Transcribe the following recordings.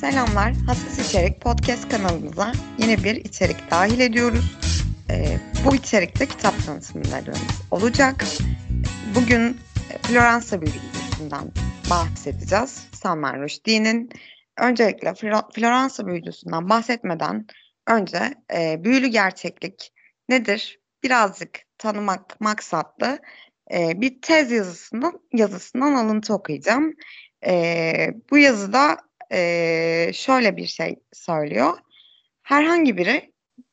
Selamlar, Hassas İçerik Podcast kanalımıza yeni bir içerik dahil ediyoruz. Ee, bu içerikte kitap tanıtımlarımız olacak. Bugün e, Floransa Büyücüsü'nden bahsedeceğiz. Salman Rushdie'nin. Öncelikle Floransa Büyücüsü'nden bahsetmeden önce e, büyülü gerçeklik nedir? Birazcık tanımak maksatlı e, bir tez yazısından yazısından alıntı okuyacağım. E, bu yazıda e, şöyle bir şey söylüyor. Herhangi biri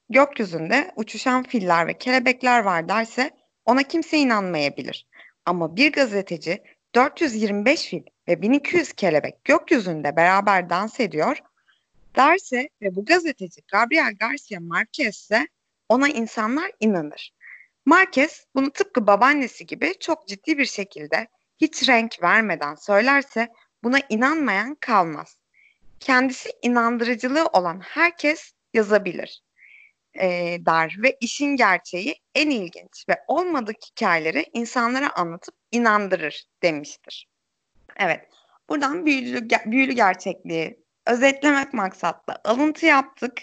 gökyüzünde uçuşan filler ve kelebekler var derse ona kimse inanmayabilir. Ama bir gazeteci 425 fil ve 1200 kelebek gökyüzünde beraber dans ediyor derse ve bu gazeteci Gabriel Garcia Marquez ise ona insanlar inanır. Marquez bunu tıpkı babaannesi gibi çok ciddi bir şekilde hiç renk vermeden söylerse buna inanmayan kalmaz. Kendisi inandırıcılığı olan herkes yazabilir e, der ve işin gerçeği en ilginç ve olmadık hikayeleri insanlara anlatıp inandırır demiştir. Evet, buradan büyülü, büyülü gerçekliği özetlemek maksatlı alıntı yaptık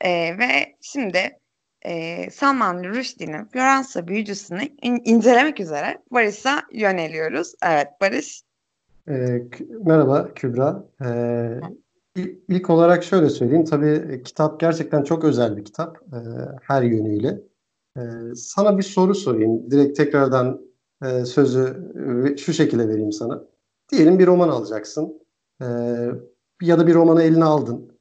e, ve şimdi e, Salman Rushdie'nin Floransa büyücüsünü in- incelemek üzere Barış'a yöneliyoruz. Evet Barış. E, merhaba Kübra. E, ilk olarak şöyle söyleyeyim. Tabii kitap gerçekten çok özel bir kitap. E, her yönüyle. E, sana bir soru sorayım. Direkt tekrardan e, sözü şu şekilde vereyim sana. Diyelim bir roman alacaksın. E, ya da bir romanı eline aldın.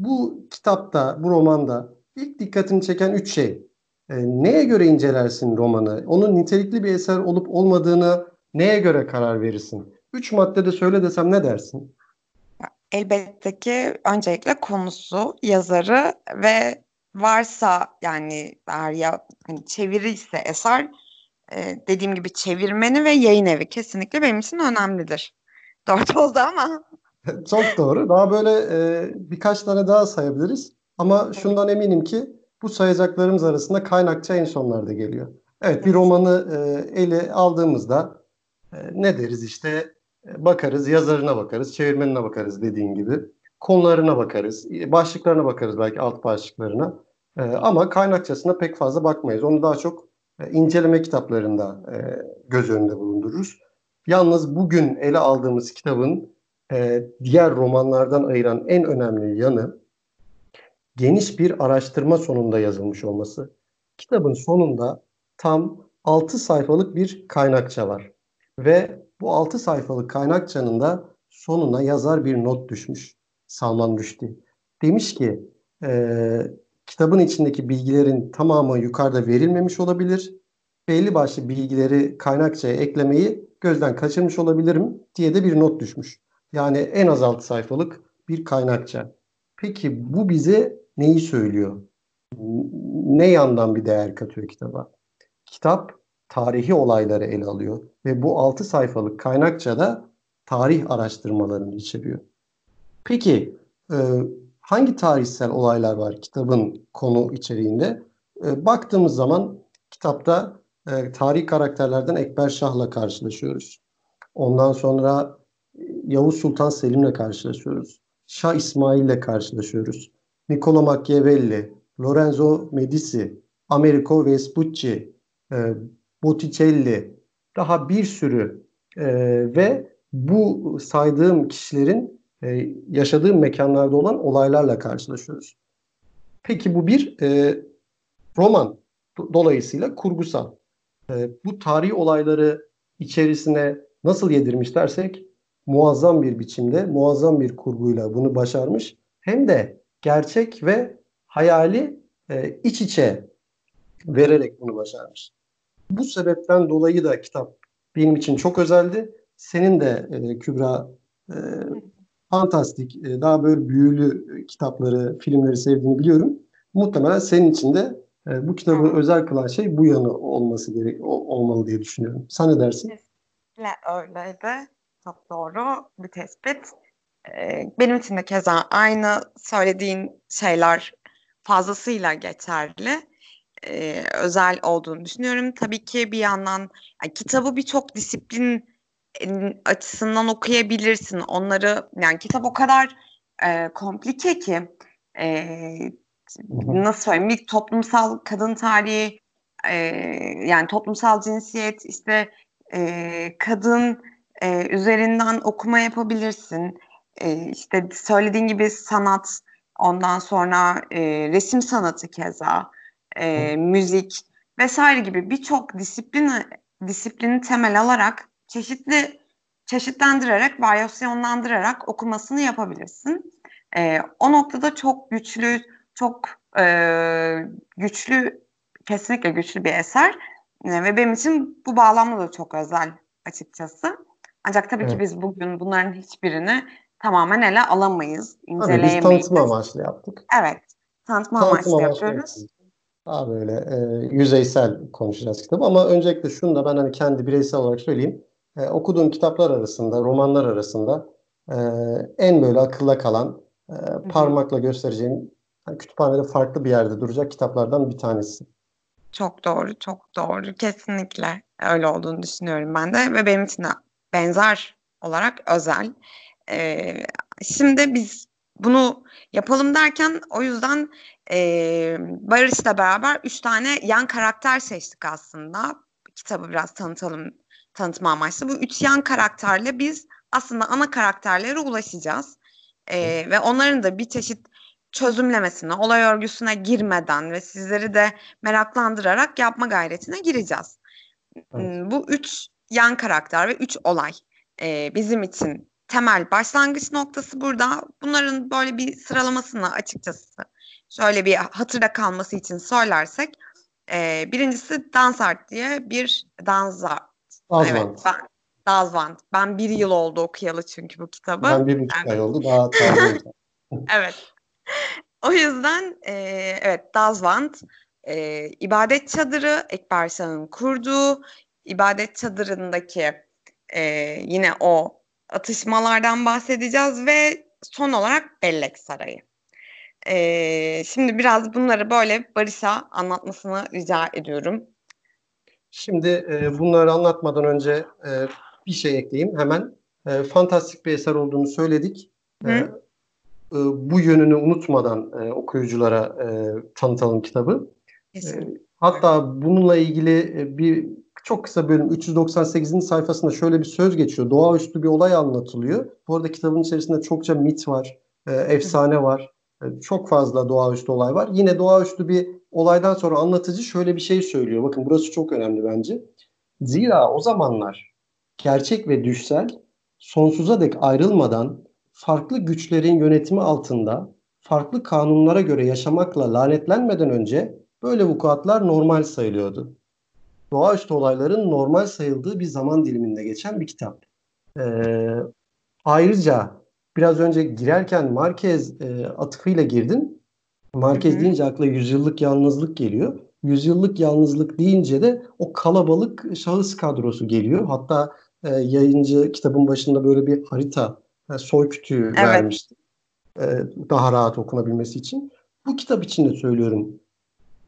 Bu kitapta, bu romanda İlk dikkatini çeken üç şey. E, neye göre incelersin romanı? Onun nitelikli bir eser olup olmadığını neye göre karar verirsin? Üç maddede söyle desem ne dersin? Elbette ki öncelikle konusu, yazarı ve varsa yani eğer ya hani çeviri ise eser e, dediğim gibi çevirmeni ve yayın evi kesinlikle benim için önemlidir. Dört oldu ama. Çok doğru. Daha böyle e, birkaç tane daha sayabiliriz. Ama şundan eminim ki bu sayacaklarımız arasında kaynakça en sonlarda geliyor. Evet bir romanı e, ele aldığımızda e, ne deriz işte bakarız yazarına bakarız çevirmenine bakarız dediğin gibi konularına bakarız başlıklarına bakarız belki alt başlıklarına e, ama kaynakçasına pek fazla bakmayız. Onu daha çok e, inceleme kitaplarında e, göz önünde bulundururuz. Yalnız bugün ele aldığımız kitabın e, diğer romanlardan ayıran en önemli yanı geniş bir araştırma sonunda yazılmış olması. Kitabın sonunda tam 6 sayfalık bir kaynakça var. Ve bu 6 sayfalık kaynakçanın da sonuna yazar bir not düşmüş Salman Rushdie. Demiş ki e, kitabın içindeki bilgilerin tamamı yukarıda verilmemiş olabilir. Belli başlı bilgileri kaynakçaya eklemeyi gözden kaçırmış olabilirim diye de bir not düşmüş. Yani en az 6 sayfalık bir kaynakça. Peki bu bize neyi söylüyor? Ne yandan bir değer katıyor kitaba? Kitap tarihi olayları ele alıyor ve bu 6 sayfalık kaynakça da tarih araştırmalarını içeriyor. Peki e, hangi tarihsel olaylar var kitabın konu içeriğinde? E, baktığımız zaman kitapta e, tarih karakterlerden Ekber Şah'la karşılaşıyoruz. Ondan sonra Yavuz Sultan Selim'le karşılaşıyoruz. Şah İsmail'le karşılaşıyoruz. Niccolo Machiavelli, Lorenzo Medici, Americo Vespucci, e, Botticelli, daha bir sürü e, ve bu saydığım kişilerin e, yaşadığı mekanlarda olan olaylarla karşılaşıyoruz. Peki bu bir e, roman dolayısıyla kurgusal. E, bu tarihi olayları içerisine nasıl yedirmiş dersek muazzam bir biçimde, muazzam bir kurguyla bunu başarmış. Hem de gerçek ve hayali e, iç içe vererek bunu başarmış. Bu sebepten dolayı da kitap benim için çok özeldi. Senin de e, Kübra e, fantastik, e, daha böyle büyülü kitapları, filmleri sevdiğini biliyorum. Muhtemelen senin için de e, bu kitabı özel kılan şey bu yanı olması gerek olmalı diye düşünüyorum. Sen ne dersin? Kesinlikle öyleydi. Çok doğru bir tespit. Ee, benim için de keza aynı söylediğin şeyler fazlasıyla geçerli. Ee, özel olduğunu düşünüyorum. Tabii ki bir yandan yani kitabı birçok disiplin açısından okuyabilirsin. Onları yani kitap o kadar e, komplike ki e, nasıl söyleyeyim bir toplumsal kadın tarihi e, yani toplumsal cinsiyet işte e, kadın e, üzerinden okuma yapabilirsin. E, işte söylediğin gibi sanat ondan sonra e, resim sanatı keza e, müzik vesaire gibi birçok disiplini disiplini temel alarak çeşitli çeşitlendirerek, varyasyonlandırarak okumasını yapabilirsin. E, o noktada çok güçlü, çok e, güçlü, kesinlikle güçlü bir eser. E, ve benim için bu bağlamda da çok özel açıkçası. Ancak tabii evet. ki biz bugün bunların hiçbirini tamamen ele alamayız, inceleyemeyiz. Tabii biz tanıtım amaçlı yaptık. Evet, tanıtım, tanıtım amaçlı, amaçlı yapıyoruz. Daha böyle e, yüzeysel konuşacağız kitabı ama öncelikle şunu da ben hani kendi bireysel olarak söyleyeyim. E, okuduğum kitaplar arasında, romanlar arasında e, en böyle akılda kalan, e, parmakla göstereceğim yani kütüphanede farklı bir yerde duracak kitaplardan bir tanesi. Çok doğru, çok doğru. Kesinlikle öyle olduğunu düşünüyorum ben de ve benim için de benzer olarak özel. Ee, şimdi biz bunu yapalım derken o yüzden e, Barış'la beraber üç tane yan karakter seçtik aslında. Kitabı biraz tanıtalım, tanıtma amaçlı. Bu üç yan karakterle biz aslında ana karakterlere ulaşacağız. E, ve onların da bir çeşit çözümlemesine, olay örgüsüne girmeden ve sizleri de meraklandırarak yapma gayretine gireceğiz. Evet. Bu üç yan karakter ve üç olay e, bizim için temel başlangıç noktası burada. Bunların böyle bir sıralamasını açıkçası şöyle bir hatırda kalması için söylersek e, birincisi Dansart diye bir Dansart. Evet, ben, Dazvant. Ben bir yıl oldu okuyalı çünkü bu kitabı. Ben bir buçuk ay oldu. Daha Evet. O yüzden e, evet Dazvant e, ibadet çadırı Ekber Şah'ın kurduğu ibadet çadırındaki e, yine o atışmalardan bahsedeceğiz ve son olarak Bellek Sarayı. Ee, şimdi biraz bunları böyle Barış'a anlatmasını rica ediyorum. Şimdi e, bunları anlatmadan önce e, bir şey ekleyeyim hemen. E, fantastik bir eser olduğunu söyledik. E, e, bu yönünü unutmadan e, okuyuculara e, tanıtalım kitabı. E, hatta bununla ilgili e, bir çok kısa bölüm 398'in sayfasında şöyle bir söz geçiyor. Doğaüstü bir olay anlatılıyor. Bu arada kitabın içerisinde çokça mit var, e, efsane var. E, çok fazla doğaüstü olay var. Yine doğaüstü bir olaydan sonra anlatıcı şöyle bir şey söylüyor. Bakın burası çok önemli bence. Zira o zamanlar gerçek ve düşsel sonsuza dek ayrılmadan farklı güçlerin yönetimi altında farklı kanunlara göre yaşamakla lanetlenmeden önce böyle vukuatlar normal sayılıyordu doğaüstü olayların normal sayıldığı bir zaman diliminde geçen bir kitap. Ee, ayrıca biraz önce girerken Marquez e, atıfıyla girdin. Marquez deyince akla yüzyıllık yalnızlık geliyor. Yüzyıllık yalnızlık deyince de o kalabalık şahıs kadrosu geliyor. Hatta e, yayıncı kitabın başında böyle bir harita, e, soy kütüğü evet. vermişti. E, daha rahat okunabilmesi için. Bu kitap için de söylüyorum.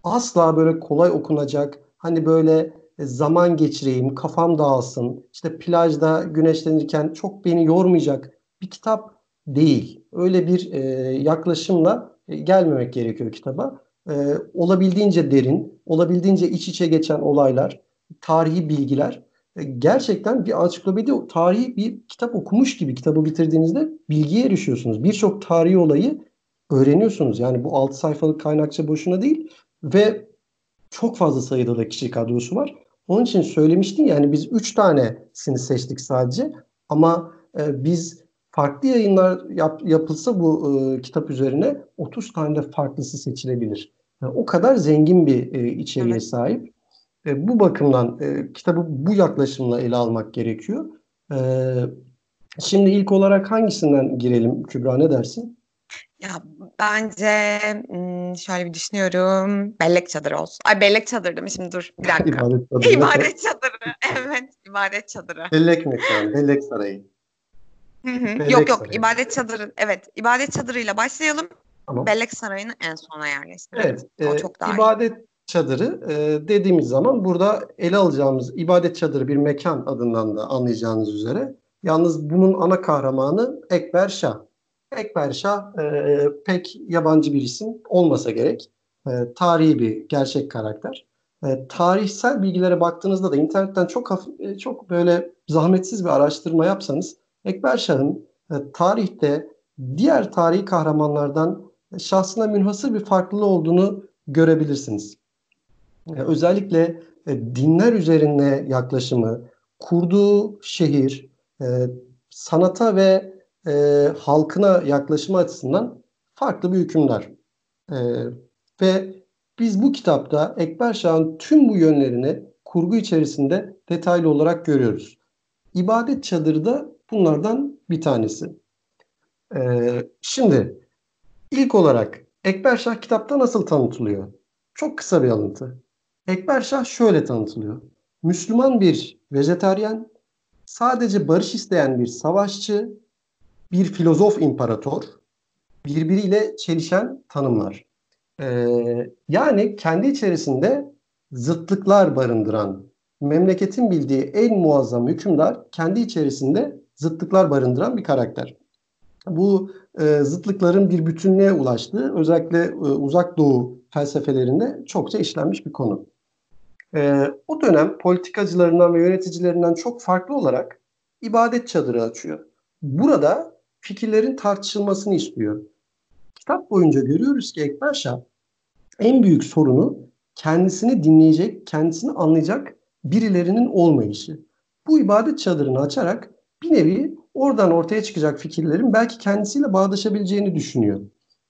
Asla böyle kolay okunacak, hani böyle e, zaman geçireyim, kafam dağılsın, işte plajda güneşlenirken çok beni yormayacak bir kitap değil. Öyle bir e, yaklaşımla e, gelmemek gerekiyor kitaba. E, olabildiğince derin, olabildiğince iç içe geçen olaylar, tarihi bilgiler. E, gerçekten bir ansiklopedi, tarihi bir kitap okumuş gibi kitabı bitirdiğinizde bilgiye erişiyorsunuz. Birçok tarihi olayı öğreniyorsunuz. Yani bu 6 sayfalık kaynakça boşuna değil ve çok fazla sayıda da kişi kadrosu var. Onun için söylemiştin yani biz 3 tanesini seçtik sadece ama e, biz farklı yayınlar yap, yapılsa bu e, kitap üzerine 30 tane de farklısı seçilebilir. Yani o kadar zengin bir e, içeriğe evet. sahip. E, bu bakımdan e, kitabı bu yaklaşımla ele almak gerekiyor. E, şimdi ilk olarak hangisinden girelim Kübra ne dersin? Ya bence şöyle bir düşünüyorum. Bellek çadırı olsun. Ay bellek çadırı değil mi? Şimdi dur bir dakika. İbadet çadırı. İbadet çadırı. evet ibadet çadırı. Bellek mekanı. Bellek sarayı. Bellek yok yok sarayı. ibadet çadırı. Evet ibadet çadırıyla başlayalım. Tamam. Bellek sarayını en sona yerleştirelim. Evet. O e, çok daha ibadet iyi. çadırı e, dediğimiz zaman burada ele alacağımız ibadet çadırı bir mekan adından da anlayacağınız üzere. Yalnız bunun ana kahramanı Ekber Şah. Ekber Şah e, pek yabancı bir isim olmasa gerek. E, tarihi bir gerçek karakter. E, tarihsel bilgilere baktığınızda da internetten çok hafif, e, çok böyle zahmetsiz bir araştırma yapsanız Ekber Şah'ın e, tarihte diğer tarihi kahramanlardan şahsına münhasır bir farklılığı olduğunu görebilirsiniz. E, özellikle e, dinler üzerine yaklaşımı, kurduğu şehir, e, sanata ve e, halkına yaklaşımı açısından farklı bir hükümdar. E, ve biz bu kitapta Ekber Şah'ın tüm bu yönlerini kurgu içerisinde detaylı olarak görüyoruz. İbadet çadırı da bunlardan bir tanesi. Ee, şimdi ilk olarak Ekber Şah kitapta nasıl tanıtılıyor? Çok kısa bir alıntı. Ekber Şah şöyle tanıtılıyor. Müslüman bir vejetaryen, sadece barış isteyen bir savaşçı, bir filozof imparator, birbiriyle çelişen tanımlar. Ee, yani kendi içerisinde zıtlıklar barındıran, memleketin bildiği en muazzam hükümdar kendi içerisinde zıtlıklar barındıran bir karakter. Bu e, zıtlıkların bir bütünlüğe ulaştığı özellikle e, uzak doğu felsefelerinde çokça işlenmiş bir konu. E, o dönem politikacılarından ve yöneticilerinden çok farklı olarak ibadet çadırı açıyor. Burada fikirlerin tartışılmasını istiyor. Kitap boyunca görüyoruz ki Ekber Şah en büyük sorunu kendisini dinleyecek, kendisini anlayacak birilerinin olmayışı. Bu ibadet çadırını açarak bir nevi oradan ortaya çıkacak fikirlerin belki kendisiyle bağdaşabileceğini düşünüyor.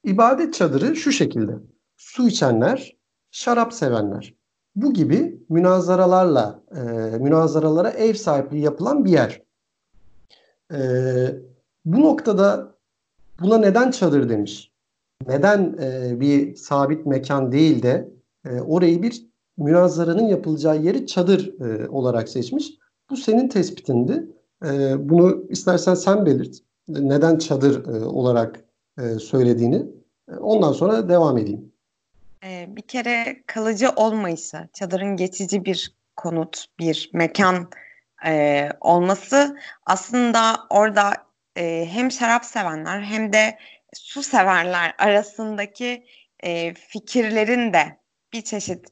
İbadet çadırı şu şekilde. Su içenler, şarap sevenler. Bu gibi münazaralarla, e, münazaralara ev sahipliği yapılan bir yer. E, bu noktada buna neden çadır demiş? Neden e, bir sabit mekan değil de e, orayı bir münazaranın yapılacağı yeri çadır e, olarak seçmiş? Bu senin tespitindi. E, bunu istersen sen belirt. Neden çadır e, olarak e, söylediğini. Ondan sonra devam edeyim. E, bir kere kalıcı olmayışı, çadırın geçici bir konut, bir mekan e, olması aslında orada e, hem şarap sevenler hem de su severler arasındaki e, fikirlerin de bir çeşit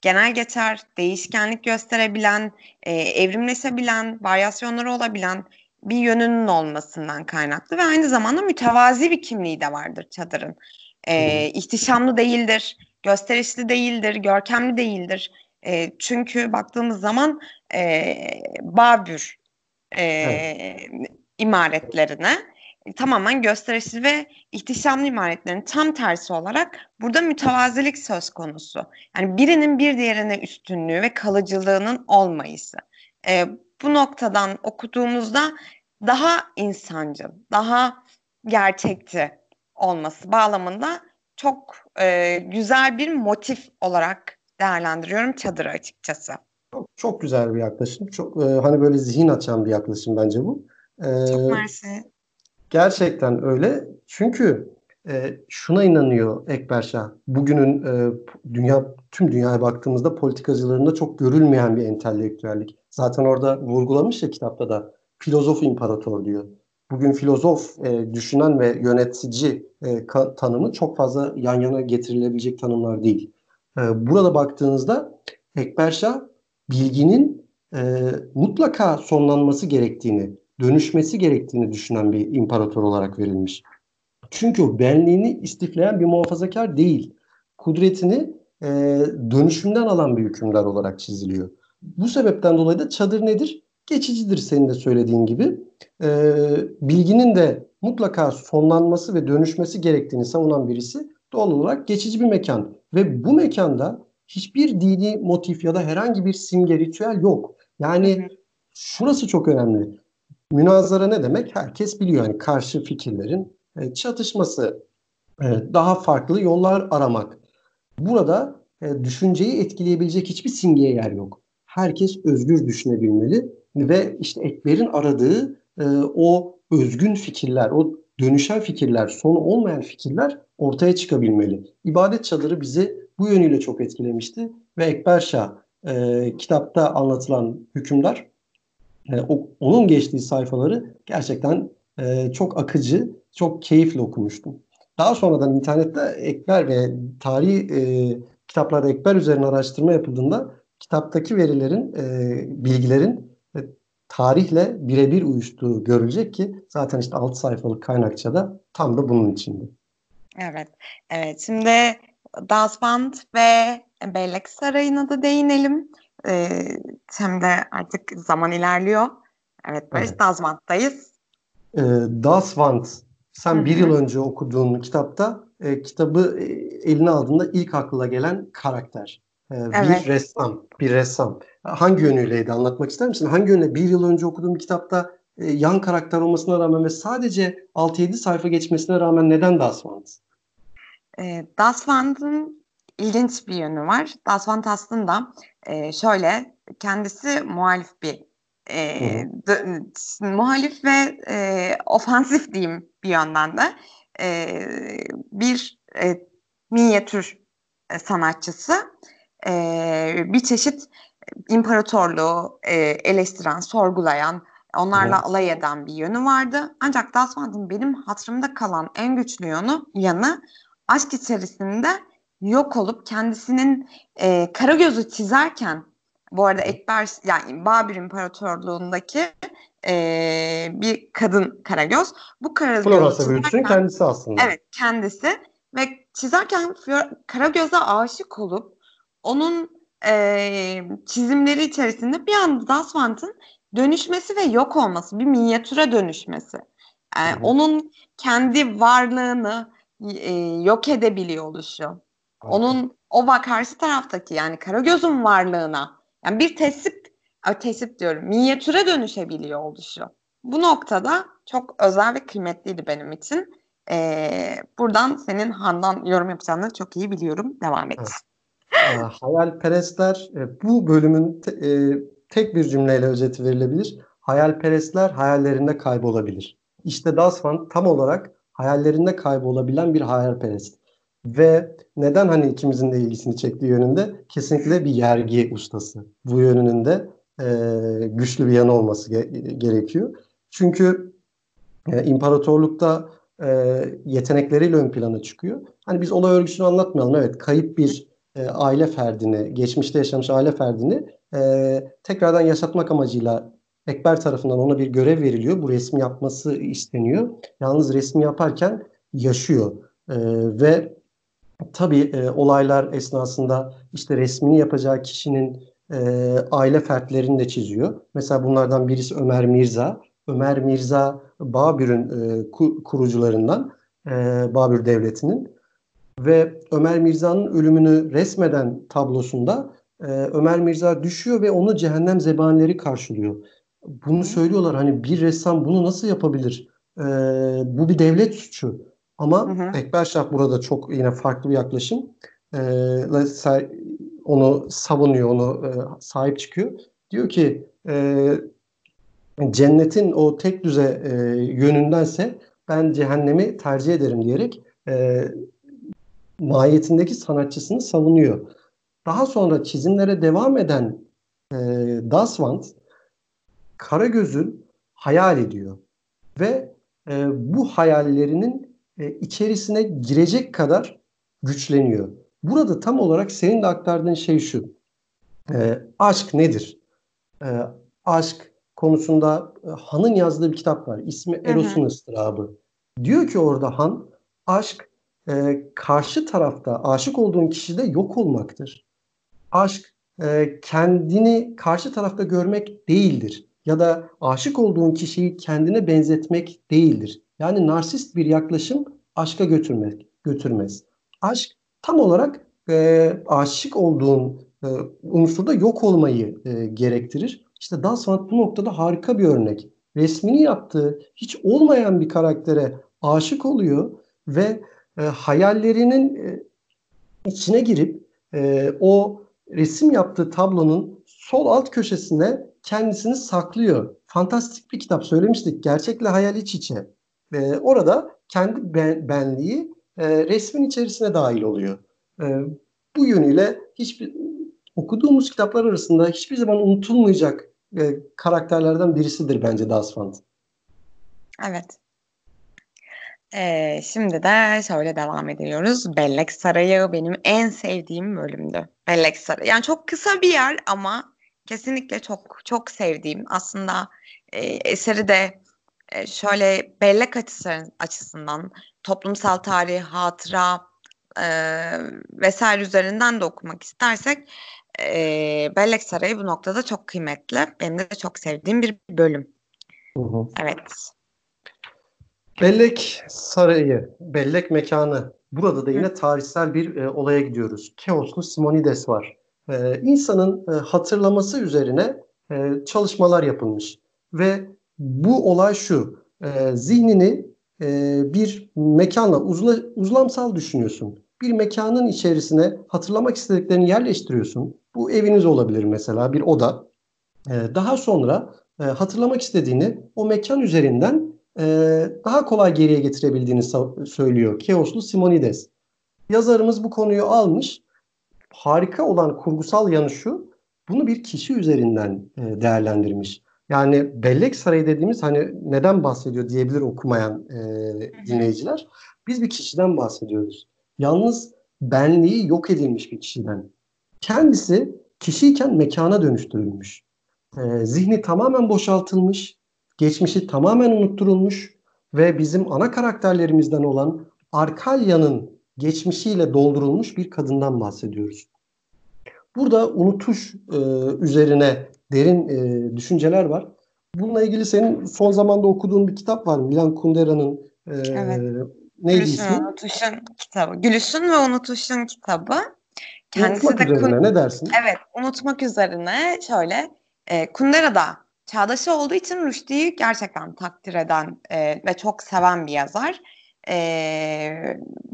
genel geçer, değişkenlik gösterebilen, e, evrimleşebilen, varyasyonları olabilen bir yönünün olmasından kaynaklı ve aynı zamanda mütevazi bir kimliği de vardır çadırın. E, ihtişamlı değildir, gösterişli değildir, görkemli değildir. E, çünkü baktığımız zaman e, Babür e, evet. İmaretlerine tamamen gösterişli ve ihtişamlı imaretlerin tam tersi olarak burada mütevazilik söz konusu. Yani birinin bir diğerine üstünlüğü ve kalıcılığının olmayısı. E, bu noktadan okuduğumuzda daha insancıl, daha gerçekçi olması bağlamında çok e, güzel bir motif olarak değerlendiriyorum çadırı açıkçası. Çok, çok güzel bir yaklaşım. Çok e, hani böyle zihin açan bir yaklaşım bence bu. Çok mersi. Gerçekten öyle. Çünkü e, şuna inanıyor Ekber Şah. Bugünün e, dünya tüm dünyaya baktığımızda politikacılarında çok görülmeyen bir entelektüellik. Zaten orada vurgulamış ya kitapta da filozof imparator diyor. Bugün filozof, e, düşünen ve yönetici e, tanımı çok fazla yan yana getirilebilecek tanımlar değil. E, burada baktığınızda Ekber Şah bilginin e, mutlaka sonlanması gerektiğini, dönüşmesi gerektiğini düşünen bir imparator olarak verilmiş. Çünkü o benliğini istifleyen bir muhafazakar değil. Kudretini e, dönüşümden alan bir hükümdar olarak çiziliyor. Bu sebepten dolayı da çadır nedir? Geçicidir senin de söylediğin gibi. E, bilginin de mutlaka sonlanması ve dönüşmesi gerektiğini savunan birisi doğal olarak geçici bir mekan. Ve bu mekanda hiçbir dini motif ya da herhangi bir simge, ritüel yok. Yani şurası çok önemli. Münazara ne demek? Herkes biliyor. Yani karşı fikirlerin e, çatışması, e, daha farklı yollar aramak. Burada e, düşünceyi etkileyebilecek hiçbir simgeye yer yok. Herkes özgür düşünebilmeli ve işte Ekber'in aradığı o özgün fikirler, o dönüşen fikirler, sonu olmayan fikirler ortaya çıkabilmeli. İbadet çadırı bizi bu yönüyle çok etkilemişti ve Ekber Şah e, kitapta anlatılan hükümdar e, o, onun geçtiği sayfaları gerçekten e, çok akıcı, çok keyifli okumuştum. Daha sonradan internette ekber ve tarihi e, kitaplarda ekber üzerine araştırma yapıldığında kitaptaki verilerin, e, bilgilerin e, tarihle birebir uyuştuğu görülecek ki zaten işte 6 sayfalık kaynakça da tam da bunun içinde. Evet, evet. Şimdi Das Band ve Bellek Sarayı'na da değinelim. Ee, hem de artık zaman ilerliyor. Evet, Barış evet. Das Band'dayız. Ee, Das Band, sen Hı-hı. bir yıl önce okuduğun kitapta e, kitabı e, eline aldığında ilk aklına gelen karakter. E, evet. Bir ressam, bir ressam. Hangi yönüyleydi anlatmak ister misin? Hangi yönüyle bir yıl önce okuduğum kitapta e, yan karakter olmasına rağmen ve sadece 6-7 sayfa geçmesine rağmen neden Das Band? E, Das Vand'ın ilginç bir yönü var. Das Van aslında e, şöyle kendisi muhalif bir e, d- muhalif ve e, ofansif diyeyim bir yönden de e, bir e, minyatür e, sanatçısı e, bir çeşit imparatorluğu e, eleştiren, sorgulayan, onlarla evet. alay eden bir yönü vardı. Ancak Das Van'ın benim hatırımda kalan en güçlü yanı, yanı aşk içerisinde yok olup kendisinin e, kara gözü çizerken bu arada Ekber yani Babür İmparatorluğundaki e, bir kadın Karagöz. Bu Karagöz Floransa büyücüsünün kendisi aslında. Evet kendisi ve çizerken Karagöz'e aşık olup onun e, çizimleri içerisinde bir anda Dasvant'ın dönüşmesi ve yok olması, bir minyatüre dönüşmesi. Yani onun kendi varlığını, e, yok edebiliyor oluşu. Onun o bak karşı taraftaki yani Karagöz'ün varlığına yani bir tesip tesip diyorum minyatüre dönüşebiliyor oluşu. Bu noktada çok özel ve kıymetliydi benim için. Ee, buradan senin Handan yorum yapacağını çok iyi biliyorum. Devam et. Evet. Ee, hayalperestler e, bu bölümün te, e, tek bir cümleyle özeti verilebilir. Hayalperestler hayallerinde kaybolabilir. İşte Das Van tam olarak hayallerinde kaybolabilen bir hayalperest. Ve neden hani ikimizin de ilgisini çektiği yönünde kesinlikle bir yergi ustası. Bu yönünün de e, güçlü bir yanı olması ge- gerekiyor. Çünkü e, imparatorlukta e, yetenekleriyle ön plana çıkıyor. Hani biz olay örgüsünü anlatmayalım. Evet kayıp bir e, aile ferdini, geçmişte yaşamış aile ferdini e, tekrardan yaşatmak amacıyla Ekber tarafından ona bir görev veriliyor. Bu resmi yapması isteniyor. Yalnız resmi yaparken yaşıyor. E, ve tabii e, olaylar esnasında işte resmini yapacağı kişinin e, aile fertlerini de çiziyor. Mesela bunlardan birisi Ömer Mirza. Ömer Mirza Babür'ün e, kurucularından e, Babür Devleti'nin ve Ömer Mirza'nın ölümünü resmeden tablosunda e, Ömer Mirza düşüyor ve onu cehennem zebanileri karşılıyor bunu söylüyorlar hani bir ressam bunu nasıl yapabilir? Ee, bu bir devlet suçu. Ama hı hı. Ekber Şah burada çok yine farklı bir yaklaşım. Ee, onu savunuyor, onu e, sahip çıkıyor. Diyor ki e, cennetin o tek düze e, yönündense ben cehennemi tercih ederim diyerek e, mahiyetindeki sanatçısını savunuyor. Daha sonra çizimlere devam eden e, Daswant Karagöz'ün hayal ediyor ve e, bu hayallerinin e, içerisine girecek kadar güçleniyor. Burada tam olarak senin de aktardığın şey şu. E, aşk nedir? E, aşk konusunda e, Han'ın yazdığı bir kitap var. İsmi Eros'un ıstırabı. Diyor ki orada Han, aşk e, karşı tarafta aşık olduğun kişide yok olmaktır. Aşk e, kendini karşı tarafta görmek değildir ya da aşık olduğun kişiyi kendine benzetmek değildir. Yani narsist bir yaklaşım aşka götürmek götürmez. Aşk tam olarak e, aşık olduğun e, unsurda yok olmayı e, gerektirir. İşte Das Sanat bu noktada harika bir örnek. Resmini yaptığı hiç olmayan bir karaktere aşık oluyor ve e, hayallerinin e, içine girip e, o resim yaptığı tablonun sol alt köşesine kendisini saklıyor. Fantastik bir kitap söylemiştik. Gerçekle hayal iç içe. E, orada kendi ben, benliği e, resmin içerisine dahil oluyor. E, bu yönüyle hiçbir okuduğumuz kitaplar arasında hiçbir zaman unutulmayacak e, karakterlerden birisidir bence Das Fant. Evet. Ee, şimdi de şöyle devam ediyoruz. Bellek Sarayı benim en sevdiğim bölümdü. Bellek Sarayı. Yani çok kısa bir yer ama kesinlikle çok çok sevdiğim. Aslında e, eseri de e, şöyle bellek açısı, açısından toplumsal tarih, hatıra e, vesaire üzerinden de okumak istersek e, Bellek Sarayı bu noktada çok kıymetli. Benim de çok sevdiğim bir bölüm. Hı hı. Evet. Bellek Sarayı, Bellek Mekanı. Burada da yine tarihsel bir e, olaya gidiyoruz. Keoslu Simonides var. E, insanın e, hatırlaması üzerine e, çalışmalar yapılmış. Ve bu olay şu, e, zihnini e, bir mekanla uzla, uzlamsal düşünüyorsun. Bir mekanın içerisine hatırlamak istediklerini yerleştiriyorsun. Bu eviniz olabilir mesela, bir oda. E, daha sonra e, hatırlamak istediğini o mekan üzerinden e, daha kolay geriye getirebildiğini söylüyor Keoslu Simonides. Yazarımız bu konuyu almış. Harika olan kurgusal yanı şu, bunu bir kişi üzerinden e, değerlendirmiş. Yani bellek sarayı dediğimiz hani neden bahsediyor diyebilir okumayan e, dinleyiciler. Biz bir kişiden bahsediyoruz. Yalnız benliği yok edilmiş bir kişiden. Kendisi kişiyken mekana dönüştürülmüş. E, zihni tamamen boşaltılmış, geçmişi tamamen unutturulmuş ve bizim ana karakterlerimizden olan Arkalya'nın geçmişiyle doldurulmuş bir kadından bahsediyoruz. Burada unutuş e, üzerine derin e, düşünceler var. Bununla ilgili senin son zamanda okuduğun bir kitap var. Milan Kundera'nın e, evet. neydi Gülüşün ismi? Unutuşun kitabı. Gülüşün ve Unutuşun kitabı. Kendisi unutmak de üzerine ne dersin? Evet, unutmak üzerine şöyle e, Kundera da çağdaşı olduğu için Rushdie'yi gerçekten takdir eden e, ve çok seven bir yazar. E,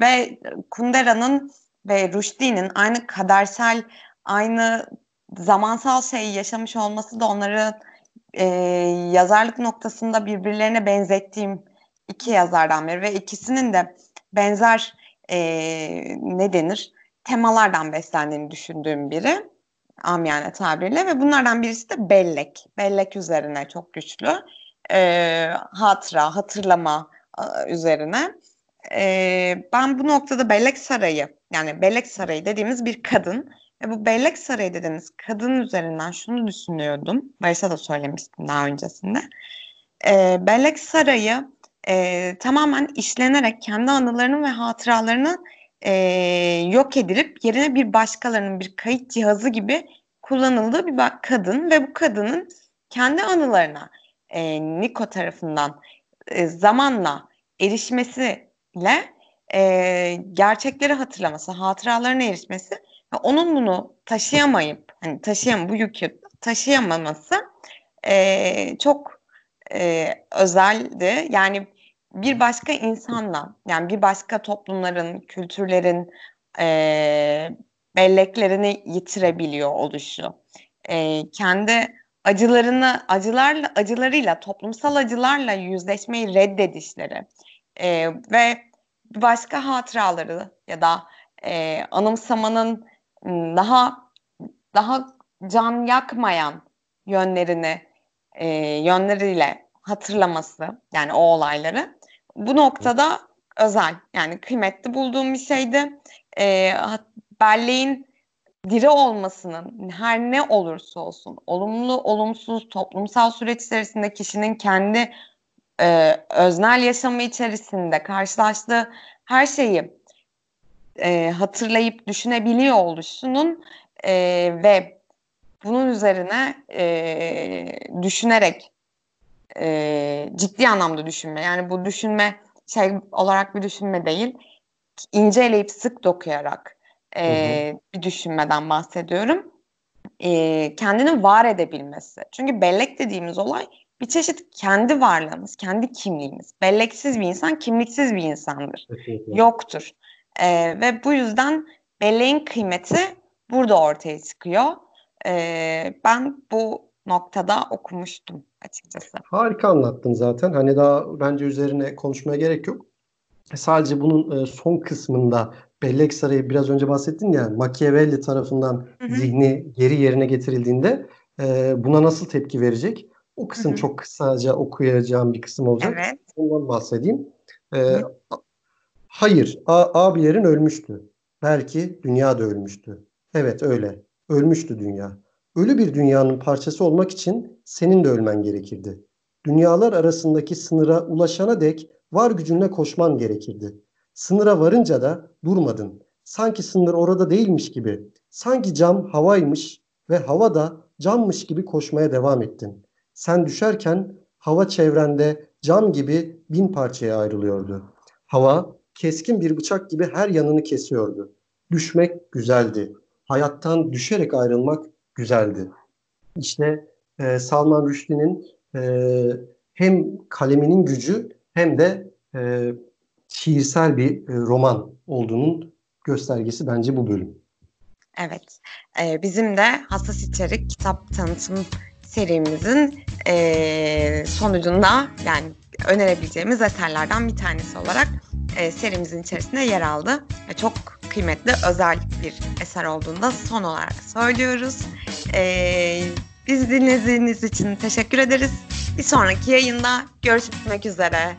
ve Kundera'nın ve Rushdie'nin aynı kadersel, aynı zamansal şeyi yaşamış olması da onları e, yazarlık noktasında birbirlerine benzettiğim iki yazardan biri ve ikisinin de benzer e, ne denir temalardan beslendiğini düşündüğüm biri amiyane tabirle ve bunlardan birisi de bellek. Bellek üzerine çok güçlü. E, hatıra, hatırlama e, üzerine. E, ben bu noktada Bellek Sarayı yani Bellek Sarayı dediğimiz bir kadın ve bu Bellek Sarayı dediğimiz kadın üzerinden şunu düşünüyordum. Barış'a da söylemiştim daha öncesinde. E, Bellek Sarayı e, tamamen işlenerek kendi anılarını ve hatıralarını e, yok edilip yerine bir başkalarının bir kayıt cihazı gibi kullanıldığı bir kadın ve bu kadının kendi anılarına e, Niko tarafından e, zamanla erişmesiyle e, gerçekleri hatırlaması, hatıralarına erişmesi onun bunu taşıyamayıp hani taşıyam bu yükü taşıyamaması e, çok e, özeldi. Yani bir başka insanla yani bir başka toplumların, kültürlerin e, belleklerini yitirebiliyor oluşu. E, kendi acılarını, acılarla, acılarıyla, toplumsal acılarla yüzleşmeyi reddedişleri e, ve başka hatıraları ya da e, anımsamanın daha daha can yakmayan yönlerini e, yönleriyle hatırlaması yani o olayları bu noktada özel yani kıymetli bulduğum bir şeydi. E, belleğin diri olmasının her ne olursa olsun olumlu olumsuz toplumsal süreç içerisinde kişinin kendi e, öznel yaşamı içerisinde karşılaştığı her şeyi e, hatırlayıp düşünebiliyor oluşunun e, ve bunun üzerine e, düşünerek e, ciddi anlamda düşünme. Yani bu düşünme şey olarak bir düşünme değil. inceleyip sık dokuyarak e, bir düşünmeden bahsediyorum. E, kendini var edebilmesi. Çünkü bellek dediğimiz olay bir çeşit kendi varlığımız, kendi kimliğimiz. Belleksiz bir insan kimliksiz bir insandır. Kesinlikle. Yoktur. E, ve bu yüzden belleğin kıymeti burada ortaya çıkıyor. E, ben bu noktada okumuştum açıkçası. Harika anlattın zaten. Hani daha bence üzerine konuşmaya gerek yok. Sadece bunun e, son kısmında Bellek Sarayı biraz önce bahsettin ya Machiavelli tarafından hı hı. zihni geri yerine getirildiğinde e, buna nasıl tepki verecek? O kısım hı hı. çok kısaca okuyacağım bir kısım olacak. Evet. Ondan bahsedeyim. E, Hayır, a- abilerin ölmüştü. Belki dünya da ölmüştü. Evet öyle. Ölmüştü dünya. Ölü bir dünyanın parçası olmak için senin de ölmen gerekirdi. Dünyalar arasındaki sınıra ulaşana dek var gücünle koşman gerekirdi. Sınıra varınca da durmadın. Sanki sınır orada değilmiş gibi. Sanki cam havaymış ve hava da cammış gibi koşmaya devam ettin. Sen düşerken hava çevrende cam gibi bin parçaya ayrılıyordu. Hava keskin bir bıçak gibi her yanını kesiyordu. Düşmek güzeldi. Hayattan düşerek ayrılmak güzeldi. İşte e, Salman Rushdie'nin e, hem kaleminin gücü hem de e, şiirsel bir e, roman olduğunun göstergesi bence bu bölüm. Evet. Ee, bizim de hassas içerik kitap tanıtım serimizin e, sonucunda yani önerebileceğimiz eserlerden bir tanesi olarak e, serimizin içerisinde yer aldı. E, çok kıymetli, özel bir eser olduğunda son olarak söylüyoruz. E, biz dinlediğiniz için teşekkür ederiz. Bir sonraki yayında görüşmek üzere.